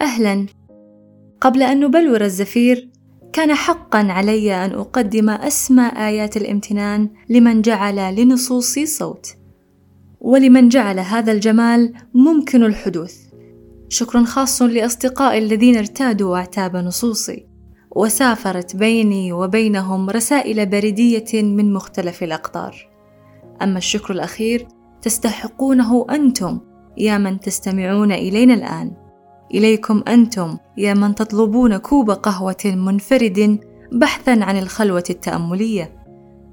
أهلا. قبل أن نبلور الزفير كان حقا علي أن أقدم أسمى آيات الامتنان لمن جعل لنصوصي صوت. ولمن جعل هذا الجمال ممكن الحدوث. شكر خاص لأصدقائي الذين ارتادوا أعتاب نصوصي. وسافرت بيني وبينهم رسائل بريدية من مختلف الأقطار. أما الشكر الأخير تستحقونه أنتم يا من تستمعون إلينا الآن. إليكم أنتم يا من تطلبون كوب قهوة منفرد بحثا عن الخلوة التأملية.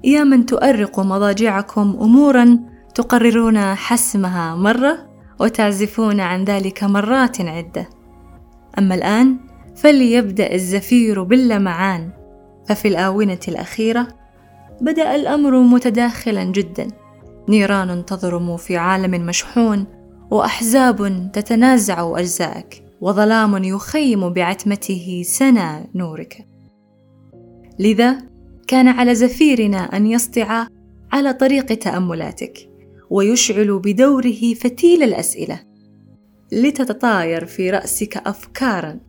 يا من تؤرق مضاجعكم أمورا تقررون حسمها مرة وتعزفون عن ذلك مرات عدة. أما الآن فليبدأ الزفير باللمعان. ففي الآونة الأخيرة بدأ الأمر متداخلا جدا. نيران تضرم في عالم مشحون وأحزاب تتنازع أجزاءك. وظلام يخيم بعتمته سنا نورك. لذا كان على زفيرنا أن يسطع على طريق تأملاتك ويشعل بدوره فتيل الأسئلة. لتتطاير في رأسك افكارا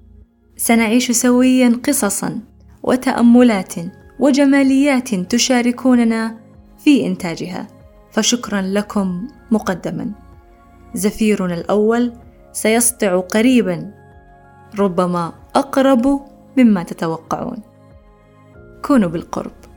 سنعيش سويا قصصا وتأملات وجماليات تشاركوننا في إنتاجها. فشكرا لكم مقدما. زفيرنا الأول سيسطع قريبا ربما أقرب مما تتوقعون. كونوا بالقرب.